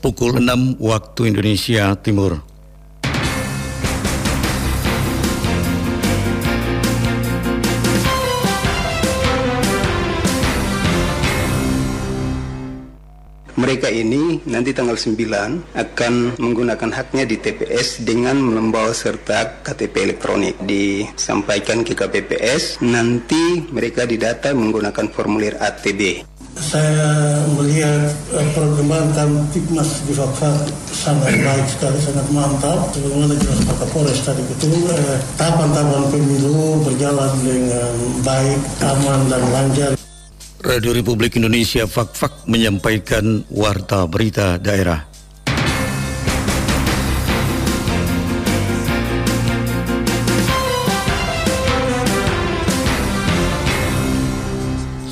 pukul 6 waktu Indonesia Timur. Mereka ini nanti tanggal 9 akan menggunakan haknya di TPS dengan membawa serta KTP elektronik. Disampaikan ke KPPS, nanti mereka didata menggunakan formulir ATB. Saya melihat uh, perkembangan Kamtipmas di Fakfak sangat baik sekali, sangat mantap. Sebagaimana jelas Pak Kapolres tadi betul, uh, tahapan-tahapan pemilu berjalan dengan baik, aman dan lancar. Radio Republik Indonesia Fak-Fak menyampaikan warta berita daerah.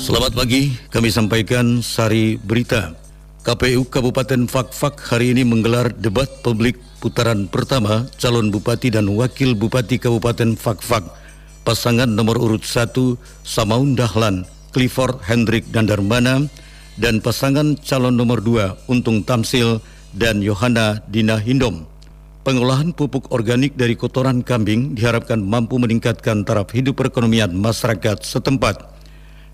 Selamat pagi, kami sampaikan sari berita. KPU Kabupaten Fakfak hari ini menggelar debat publik putaran pertama calon bupati dan wakil bupati Kabupaten Fakfak. Pasangan nomor urut 1 Samaun Dahlan, Clifford Hendrik Dandarmana dan pasangan calon nomor 2 Untung Tamsil dan Yohana Dina Hindom. Pengolahan pupuk organik dari kotoran kambing diharapkan mampu meningkatkan taraf hidup perekonomian masyarakat setempat.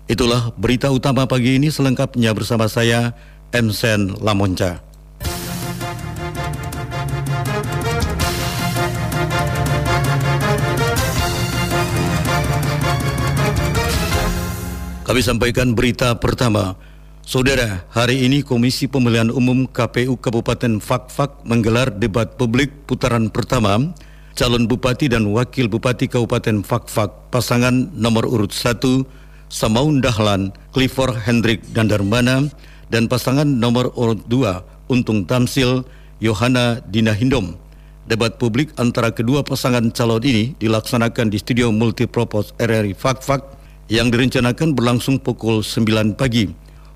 Itulah berita utama pagi ini selengkapnya bersama saya, Emsen Lamonca. Kami sampaikan berita pertama. Saudara, hari ini Komisi Pemilihan Umum KPU Kabupaten Fakfak menggelar debat publik putaran pertama calon bupati dan wakil bupati Kabupaten Fakfak pasangan nomor urut 1 Samaun Dahlan, Clifford Hendrik Dandarmana, dan pasangan nomor urut 2 Untung Tamsil, Yohana Dina Hindom. Debat publik antara kedua pasangan calon ini dilaksanakan di studio multipurpose RRI Fakfak yang direncanakan berlangsung pukul 9 pagi.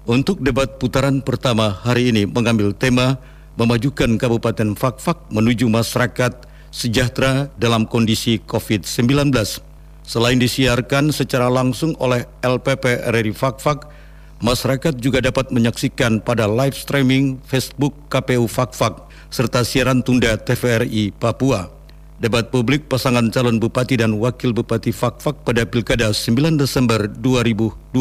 Untuk debat putaran pertama hari ini mengambil tema memajukan Kabupaten Fakfak menuju masyarakat sejahtera dalam kondisi COVID-19. Selain disiarkan secara langsung oleh LPP RRI Fakfak, masyarakat juga dapat menyaksikan pada live streaming Facebook KPU Fakfak serta siaran tunda TVRI Papua. Debat publik pasangan calon bupati dan wakil bupati Fakfak pada Pilkada 9 Desember 2020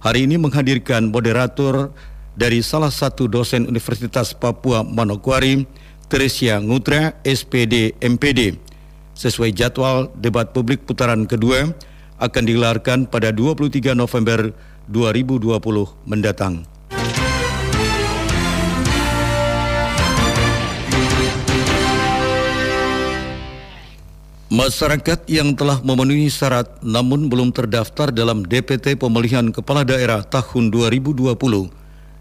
hari ini menghadirkan moderator dari salah satu dosen Universitas Papua Manokwari, Teresia Ngutra, SPD MPD sesuai jadwal debat publik putaran kedua akan digelarkan pada 23 November 2020 mendatang. Masyarakat yang telah memenuhi syarat namun belum terdaftar dalam DPT Pemilihan Kepala Daerah tahun 2020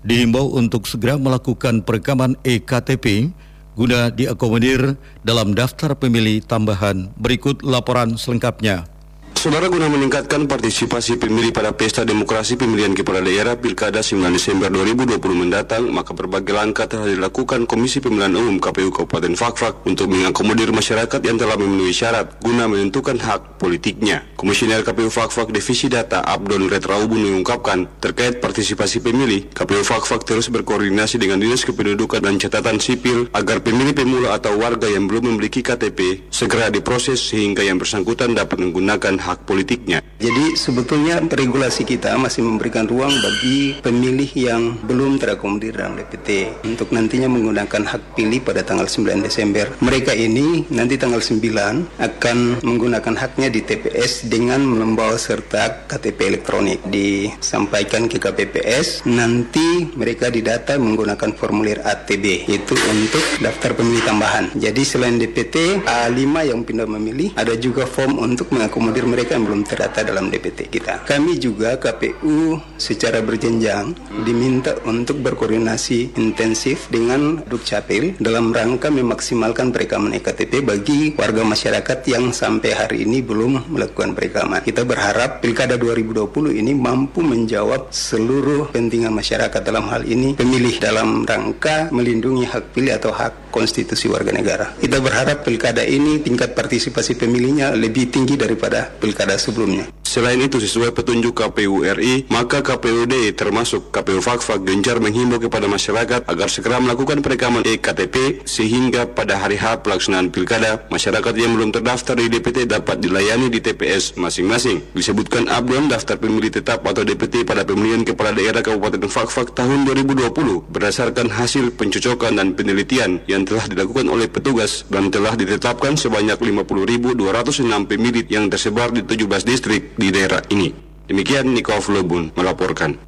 dihimbau untuk segera melakukan perekaman EKTP guna diakomodir dalam daftar pemilih tambahan. Berikut laporan selengkapnya. Saudara guna meningkatkan partisipasi pemilih pada pesta demokrasi pemilihan kepala daerah Pilkada 9 Desember 2020 mendatang, maka berbagai langkah telah dilakukan Komisi Pemilihan Umum KPU Kabupaten Fakfak untuk mengakomodir masyarakat yang telah memenuhi syarat guna menentukan hak politiknya. Komisioner KPU Fakfak Divisi Data Abdon Retraubun mengungkapkan terkait partisipasi pemilih, KPU Fakfak terus berkoordinasi dengan Dinas Kependudukan dan Catatan Sipil agar pemilih pemula atau warga yang belum memiliki KTP segera diproses sehingga yang bersangkutan dapat menggunakan hak politiknya. Jadi sebetulnya regulasi kita masih memberikan ruang bagi pemilih yang belum terakomodir dalam DPT untuk nantinya menggunakan hak pilih pada tanggal 9 Desember. Mereka ini nanti tanggal 9 akan menggunakan haknya di TPS dengan membawa serta KTP elektronik. Disampaikan ke KPPS, nanti mereka didata menggunakan formulir ATB itu untuk daftar pemilih tambahan. Jadi selain DPT A5 yang pindah memilih, ada juga form untuk mengakomodir mereka mereka yang belum terdata dalam DPT kita. Kami juga KPU secara berjenjang diminta untuk berkoordinasi intensif dengan Dukcapil dalam rangka memaksimalkan perekaman EKTP bagi warga masyarakat yang sampai hari ini belum melakukan perekaman. Kita berharap Pilkada 2020 ini mampu menjawab seluruh kepentingan masyarakat dalam hal ini pemilih dalam rangka melindungi hak pilih atau hak konstitusi warga negara. Kita berharap pilkada ini tingkat partisipasi pemilihnya lebih tinggi daripada pilkada sebelumnya. Selain itu, sesuai petunjuk KPU RI, maka KPUD termasuk KPU Fakfak gencar menghimbau kepada masyarakat agar segera melakukan perekaman EKTP sehingga pada hari H pelaksanaan pilkada, masyarakat yang belum terdaftar di DPT dapat dilayani di TPS masing-masing. Disebutkan Abdon daftar pemilih tetap atau DPT pada pemilihan kepala daerah Kabupaten Fakfak tahun 2020 berdasarkan hasil pencocokan dan penelitian yang telah dilakukan oleh petugas dan telah ditetapkan sebanyak 50.206 pemilih yang tersebar di 17 distrik di daerah ini. Demikian Niko Flobun melaporkan.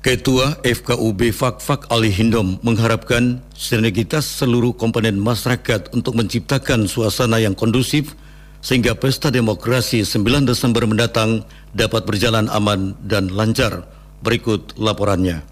Ketua FKUB Fakfak Ali Hindom mengharapkan sinergitas seluruh komponen masyarakat untuk menciptakan suasana yang kondusif sehingga pesta demokrasi 9 Desember mendatang dapat berjalan aman dan lancar. Berikut laporannya.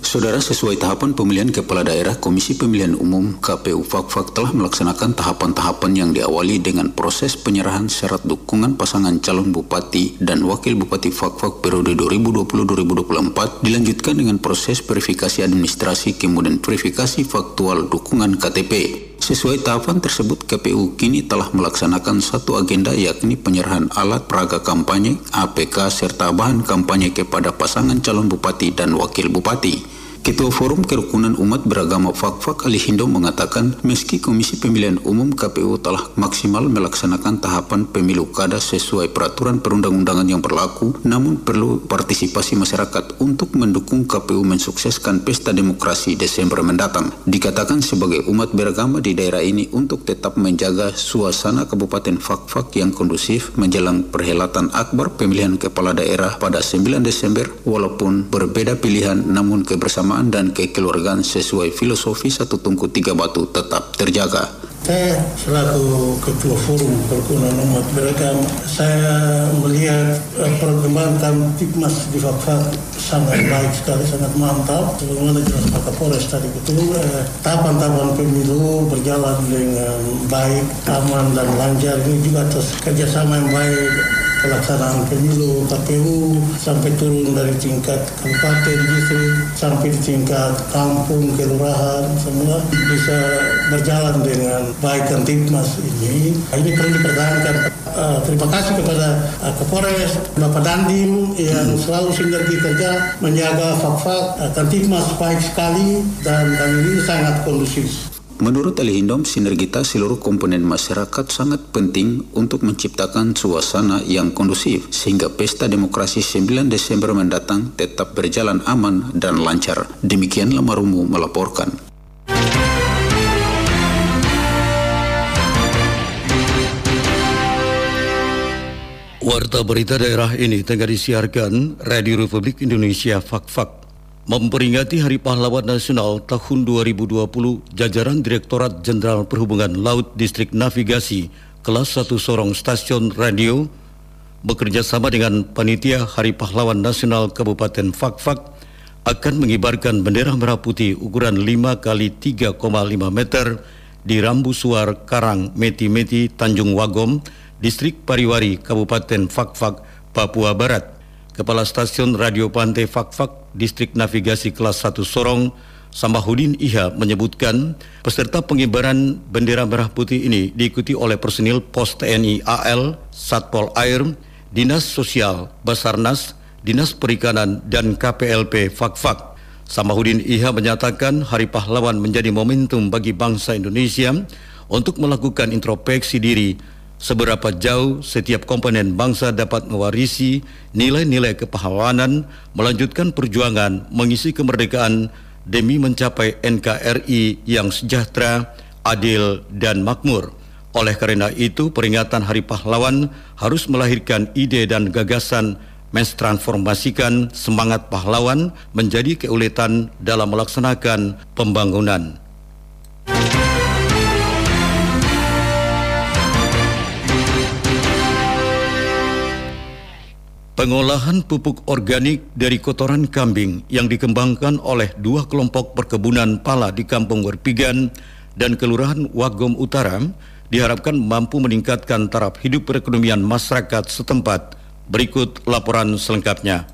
Saudara sesuai tahapan pemilihan kepala daerah, Komisi Pemilihan Umum KPU Fakfak telah melaksanakan tahapan-tahapan yang diawali dengan proses penyerahan syarat dukungan pasangan calon bupati dan wakil bupati Fakfak periode 2020-2024 dilanjutkan dengan proses verifikasi administrasi kemudian verifikasi faktual dukungan KTP. Sesuai tahapan tersebut, KPU kini telah melaksanakan satu agenda yakni penyerahan alat peraga kampanye, APK, serta bahan kampanye kepada pasangan calon bupati dan wakil bupati. Ketua Forum Kerukunan Umat Beragama Fakfak Ali Hindo mengatakan meski Komisi Pemilihan Umum KPU telah maksimal melaksanakan tahapan pemilu kada sesuai peraturan perundang-undangan yang berlaku, namun perlu partisipasi masyarakat untuk mendukung KPU mensukseskan pesta demokrasi Desember mendatang. Dikatakan sebagai umat beragama di daerah ini untuk tetap menjaga suasana Kabupaten Fakfak yang kondusif menjelang perhelatan akbar pemilihan kepala daerah pada 9 Desember walaupun berbeda pilihan namun kebersamaan kebersamaan dan kekeluargaan sesuai filosofi satu tungku tiga batu tetap terjaga. Saya selaku ketua forum perkunan umat beragama, saya melihat uh, perkembangan Tipmas di Fakfak sangat baik sekali, sangat mantap. Sebagaimana jelas Pak Kapolres tadi betul, uh, tahapan-tahapan pemilu berjalan dengan baik, aman dan lancar. Ini juga atas kerjasama yang baik pelaksanaan pemilu KPU sampai turun dari tingkat kabupaten distrik sampai di tingkat kampung kelurahan semua bisa berjalan dengan baik dan timnas ini. Ini perlu dipertahankan. Uh, terima kasih kepada uh, Kapolres Bapak Dandim yang selalu sinergi kerja menjaga fak-fak uh, Timnas baik sekali dan kami ini sangat kondusif Menurut Ali Hindom, sinergitas seluruh komponen masyarakat sangat penting untuk menciptakan suasana yang kondusif sehingga pesta demokrasi 9 Desember mendatang tetap berjalan aman dan lancar. Demikian Lamarumu melaporkan. Warta berita daerah ini tengah disiarkan Radio Republik Indonesia Fak-Fak. Memperingati Hari Pahlawan Nasional tahun 2020, jajaran Direktorat Jenderal Perhubungan Laut Distrik Navigasi kelas 1 Sorong Stasiun Radio bekerja sama dengan Panitia Hari Pahlawan Nasional Kabupaten Fakfak akan mengibarkan bendera merah putih ukuran 5 kali 3,5 meter di Rambu Suar Karang Meti-Meti Tanjung Wagom, Distrik Pariwari, Kabupaten Fakfak, Papua Barat. Kepala Stasiun Radio Pantai Fakfak Distrik Navigasi Kelas 1 Sorong, Sambahudin Iha menyebutkan peserta pengibaran bendera merah putih ini diikuti oleh personil Pos TNI AL, Satpol Air, Dinas Sosial, Basarnas, Dinas Perikanan, dan KPLP Fakfak. Sambahudin Iha menyatakan Hari Pahlawan menjadi momentum bagi bangsa Indonesia untuk melakukan introspeksi diri seberapa jauh setiap komponen bangsa dapat mewarisi nilai-nilai kepahlawanan, melanjutkan perjuangan mengisi kemerdekaan demi mencapai NKRI yang sejahtera, adil, dan makmur. Oleh karena itu, peringatan Hari Pahlawan harus melahirkan ide dan gagasan mentransformasikan semangat pahlawan menjadi keuletan dalam melaksanakan pembangunan. Pengolahan pupuk organik dari kotoran kambing yang dikembangkan oleh dua kelompok perkebunan pala di Kampung Werpigan dan Kelurahan Wagom Utara diharapkan mampu meningkatkan taraf hidup perekonomian masyarakat setempat. Berikut laporan selengkapnya.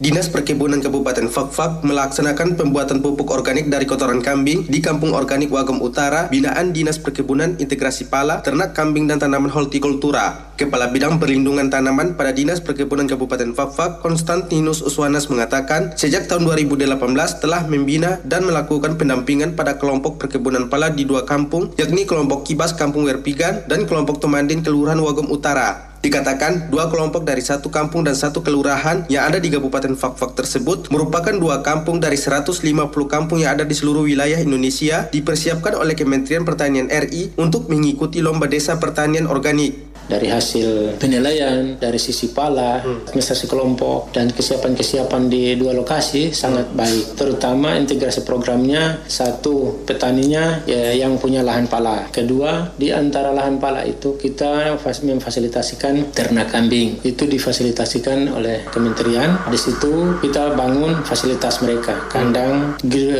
Dinas Perkebunan Kabupaten Fakfak melaksanakan pembuatan pupuk organik dari kotoran kambing di Kampung Organik Wagom Utara, binaan Dinas Perkebunan Integrasi Pala, Ternak Kambing dan Tanaman Hortikultura. Kepala Bidang Perlindungan Tanaman pada Dinas Perkebunan Kabupaten Fakfak, Konstantinus Uswanas mengatakan, sejak tahun 2018 telah membina dan melakukan pendampingan pada kelompok perkebunan pala di dua kampung, yakni kelompok Kibas Kampung Werpigan dan kelompok Tomandin Kelurahan Wagom Utara. Dikatakan dua kelompok dari satu kampung dan satu kelurahan yang ada di Kabupaten Fakfak tersebut merupakan dua kampung dari 150 kampung yang ada di seluruh wilayah Indonesia dipersiapkan oleh Kementerian Pertanian RI untuk mengikuti lomba desa pertanian organik dari hasil penilaian dari sisi pala, hmm. administrasi kelompok dan kesiapan-kesiapan di dua lokasi sangat hmm. baik. Terutama integrasi programnya satu petaninya ya, yang punya lahan pala. Kedua di antara lahan pala itu kita memfasilitasikan ternak kambing. Itu difasilitasikan oleh kementerian. Di situ kita bangun fasilitas mereka, kandang,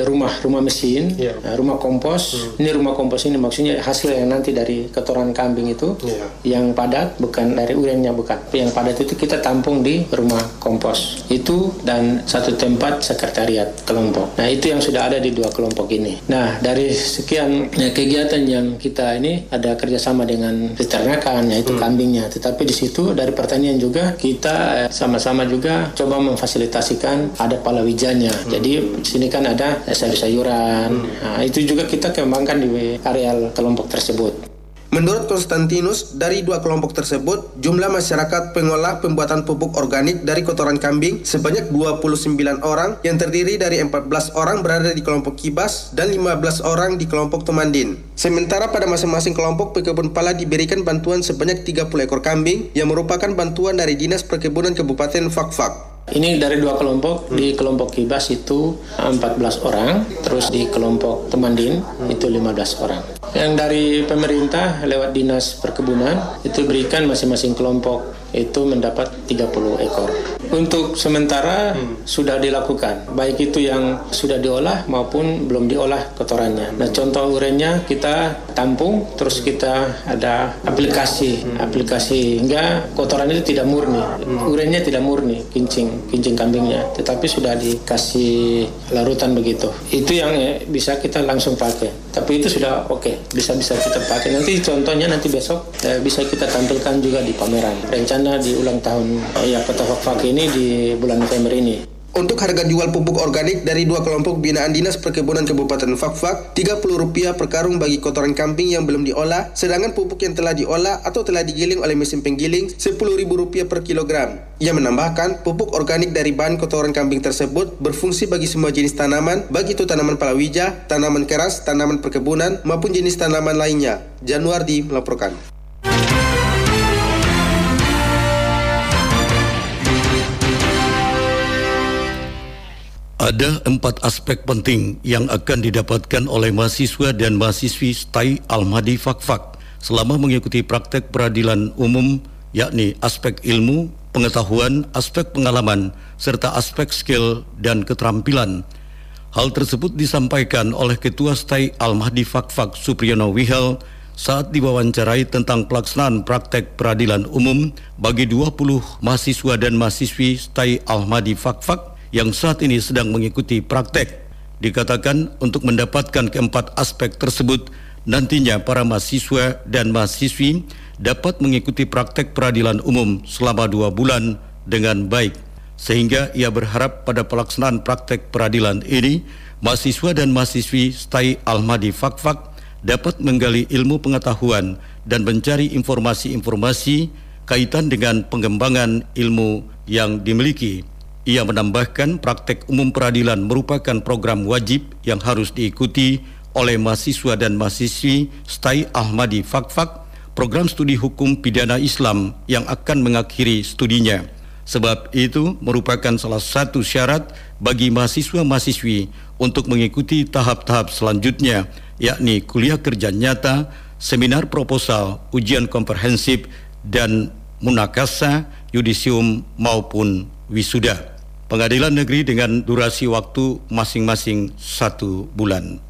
rumah rumah mesin, yeah. rumah kompos. Hmm. Ini rumah kompos ini maksudnya hasil yang nanti dari kotoran kambing itu yeah. yang padat bukan dari urennya bukan yang padat itu kita tampung di rumah kompos. Itu dan satu tempat sekretariat kelompok. Nah itu yang sudah ada di dua kelompok ini. Nah dari sekian ya, kegiatan yang kita ini ada kerjasama dengan peternakan yaitu hmm. kambingnya. Tetapi di situ dari pertanian juga kita eh, sama-sama juga coba memfasilitasikan ada palawijanya. Hmm. jadi di sini kan ada sayur-sayuran. Hmm. nah, itu juga kita kembangkan di areal kelompok tersebut Menurut Konstantinus, dari dua kelompok tersebut, jumlah masyarakat pengolah pembuatan pupuk organik dari kotoran kambing sebanyak 29 orang yang terdiri dari 14 orang berada di kelompok Kibas dan 15 orang di kelompok Tomandin. Sementara pada masing-masing kelompok pekebun pala diberikan bantuan sebanyak 30 ekor kambing yang merupakan bantuan dari Dinas Perkebunan Kabupaten Fakfak. Ini dari dua kelompok. Hmm. Di kelompok Kibas itu 14 orang, terus di kelompok Temandin hmm. itu 15 orang. Yang dari pemerintah lewat Dinas Perkebunan itu berikan masing-masing kelompok itu mendapat 30 ekor. Untuk sementara hmm. sudah dilakukan, baik itu yang sudah diolah maupun belum diolah kotorannya. Nah, contoh urennya kita tampung, terus kita ada aplikasi, hmm. aplikasi hingga kotoran itu tidak murni, hmm. urennya tidak murni, kincing, kincing kambingnya, tetapi sudah dikasih larutan begitu. Itu yang eh, bisa kita langsung pakai. Tapi itu sudah oke, okay. bisa bisa kita pakai. Nanti contohnya nanti besok eh, bisa kita tampilkan juga di pameran. Rencana di ulang tahun ya Kota Fakfak ini di bulan November ini. Untuk harga jual pupuk organik dari dua kelompok binaan Dinas Perkebunan Kabupaten Fakfak, Rp30 per karung bagi kotoran kambing yang belum diolah, sedangkan pupuk yang telah diolah atau telah digiling oleh mesin penggiling Rp10.000 per kilogram. Ia menambahkan, pupuk organik dari bahan kotoran kambing tersebut berfungsi bagi semua jenis tanaman, baik itu tanaman palawija, tanaman keras, tanaman perkebunan, maupun jenis tanaman lainnya. Januardi melaporkan. Ada empat aspek penting yang akan didapatkan oleh mahasiswa dan mahasiswi STAI Al-Mahdi Fakfak selama mengikuti praktek peradilan umum yakni aspek ilmu, pengetahuan, aspek pengalaman, serta aspek skill dan keterampilan. Hal tersebut disampaikan oleh Ketua STAI Al-Mahdi Fakfak Supriyono Wihal saat diwawancarai tentang pelaksanaan praktek peradilan umum bagi 20 mahasiswa dan mahasiswi STAI Al-Mahdi Fakfak yang saat ini sedang mengikuti praktek. Dikatakan untuk mendapatkan keempat aspek tersebut, nantinya para mahasiswa dan mahasiswi dapat mengikuti praktek peradilan umum selama dua bulan dengan baik. Sehingga ia berharap pada pelaksanaan praktek peradilan ini, mahasiswa dan mahasiswi STAI Al-Madi Fakfak dapat menggali ilmu pengetahuan dan mencari informasi-informasi kaitan dengan pengembangan ilmu yang dimiliki. Ia menambahkan praktek umum peradilan merupakan program wajib yang harus diikuti oleh mahasiswa dan mahasiswi STAI Ahmadi Fakfak, program studi hukum pidana Islam yang akan mengakhiri studinya. Sebab itu merupakan salah satu syarat bagi mahasiswa-mahasiswi untuk mengikuti tahap-tahap selanjutnya, yakni kuliah kerja nyata, seminar proposal, ujian komprehensif, dan munakasa, yudisium maupun wisuda. Pengadilan negeri dengan durasi waktu masing-masing satu bulan.